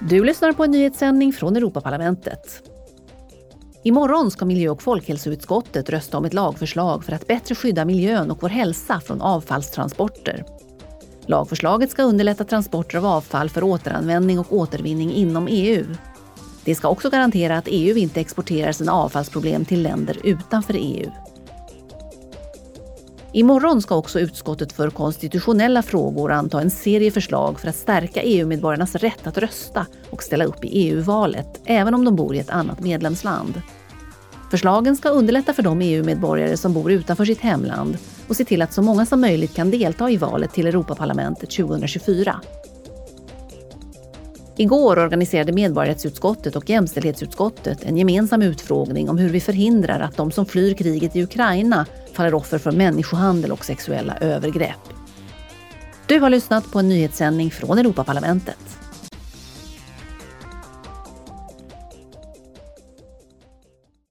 Du lyssnar på en nyhetssändning från Europaparlamentet. Imorgon ska miljö och folkhälsoutskottet rösta om ett lagförslag för att bättre skydda miljön och vår hälsa från avfallstransporter. Lagförslaget ska underlätta transporter av avfall för återanvändning och återvinning inom EU. Det ska också garantera att EU inte exporterar sina avfallsproblem till länder utanför EU. Imorgon ska också utskottet för konstitutionella frågor anta en serie förslag för att stärka EU-medborgarnas rätt att rösta och ställa upp i EU-valet, även om de bor i ett annat medlemsland. Förslagen ska underlätta för de EU-medborgare som bor utanför sitt hemland och se till att så många som möjligt kan delta i valet till Europaparlamentet 2024. Igår organiserade Medborgarrättsutskottet och Jämställdhetsutskottet en gemensam utfrågning om hur vi förhindrar att de som flyr kriget i Ukraina faller offer för människohandel och sexuella övergrepp. Du har lyssnat på en nyhetssändning från Europaparlamentet.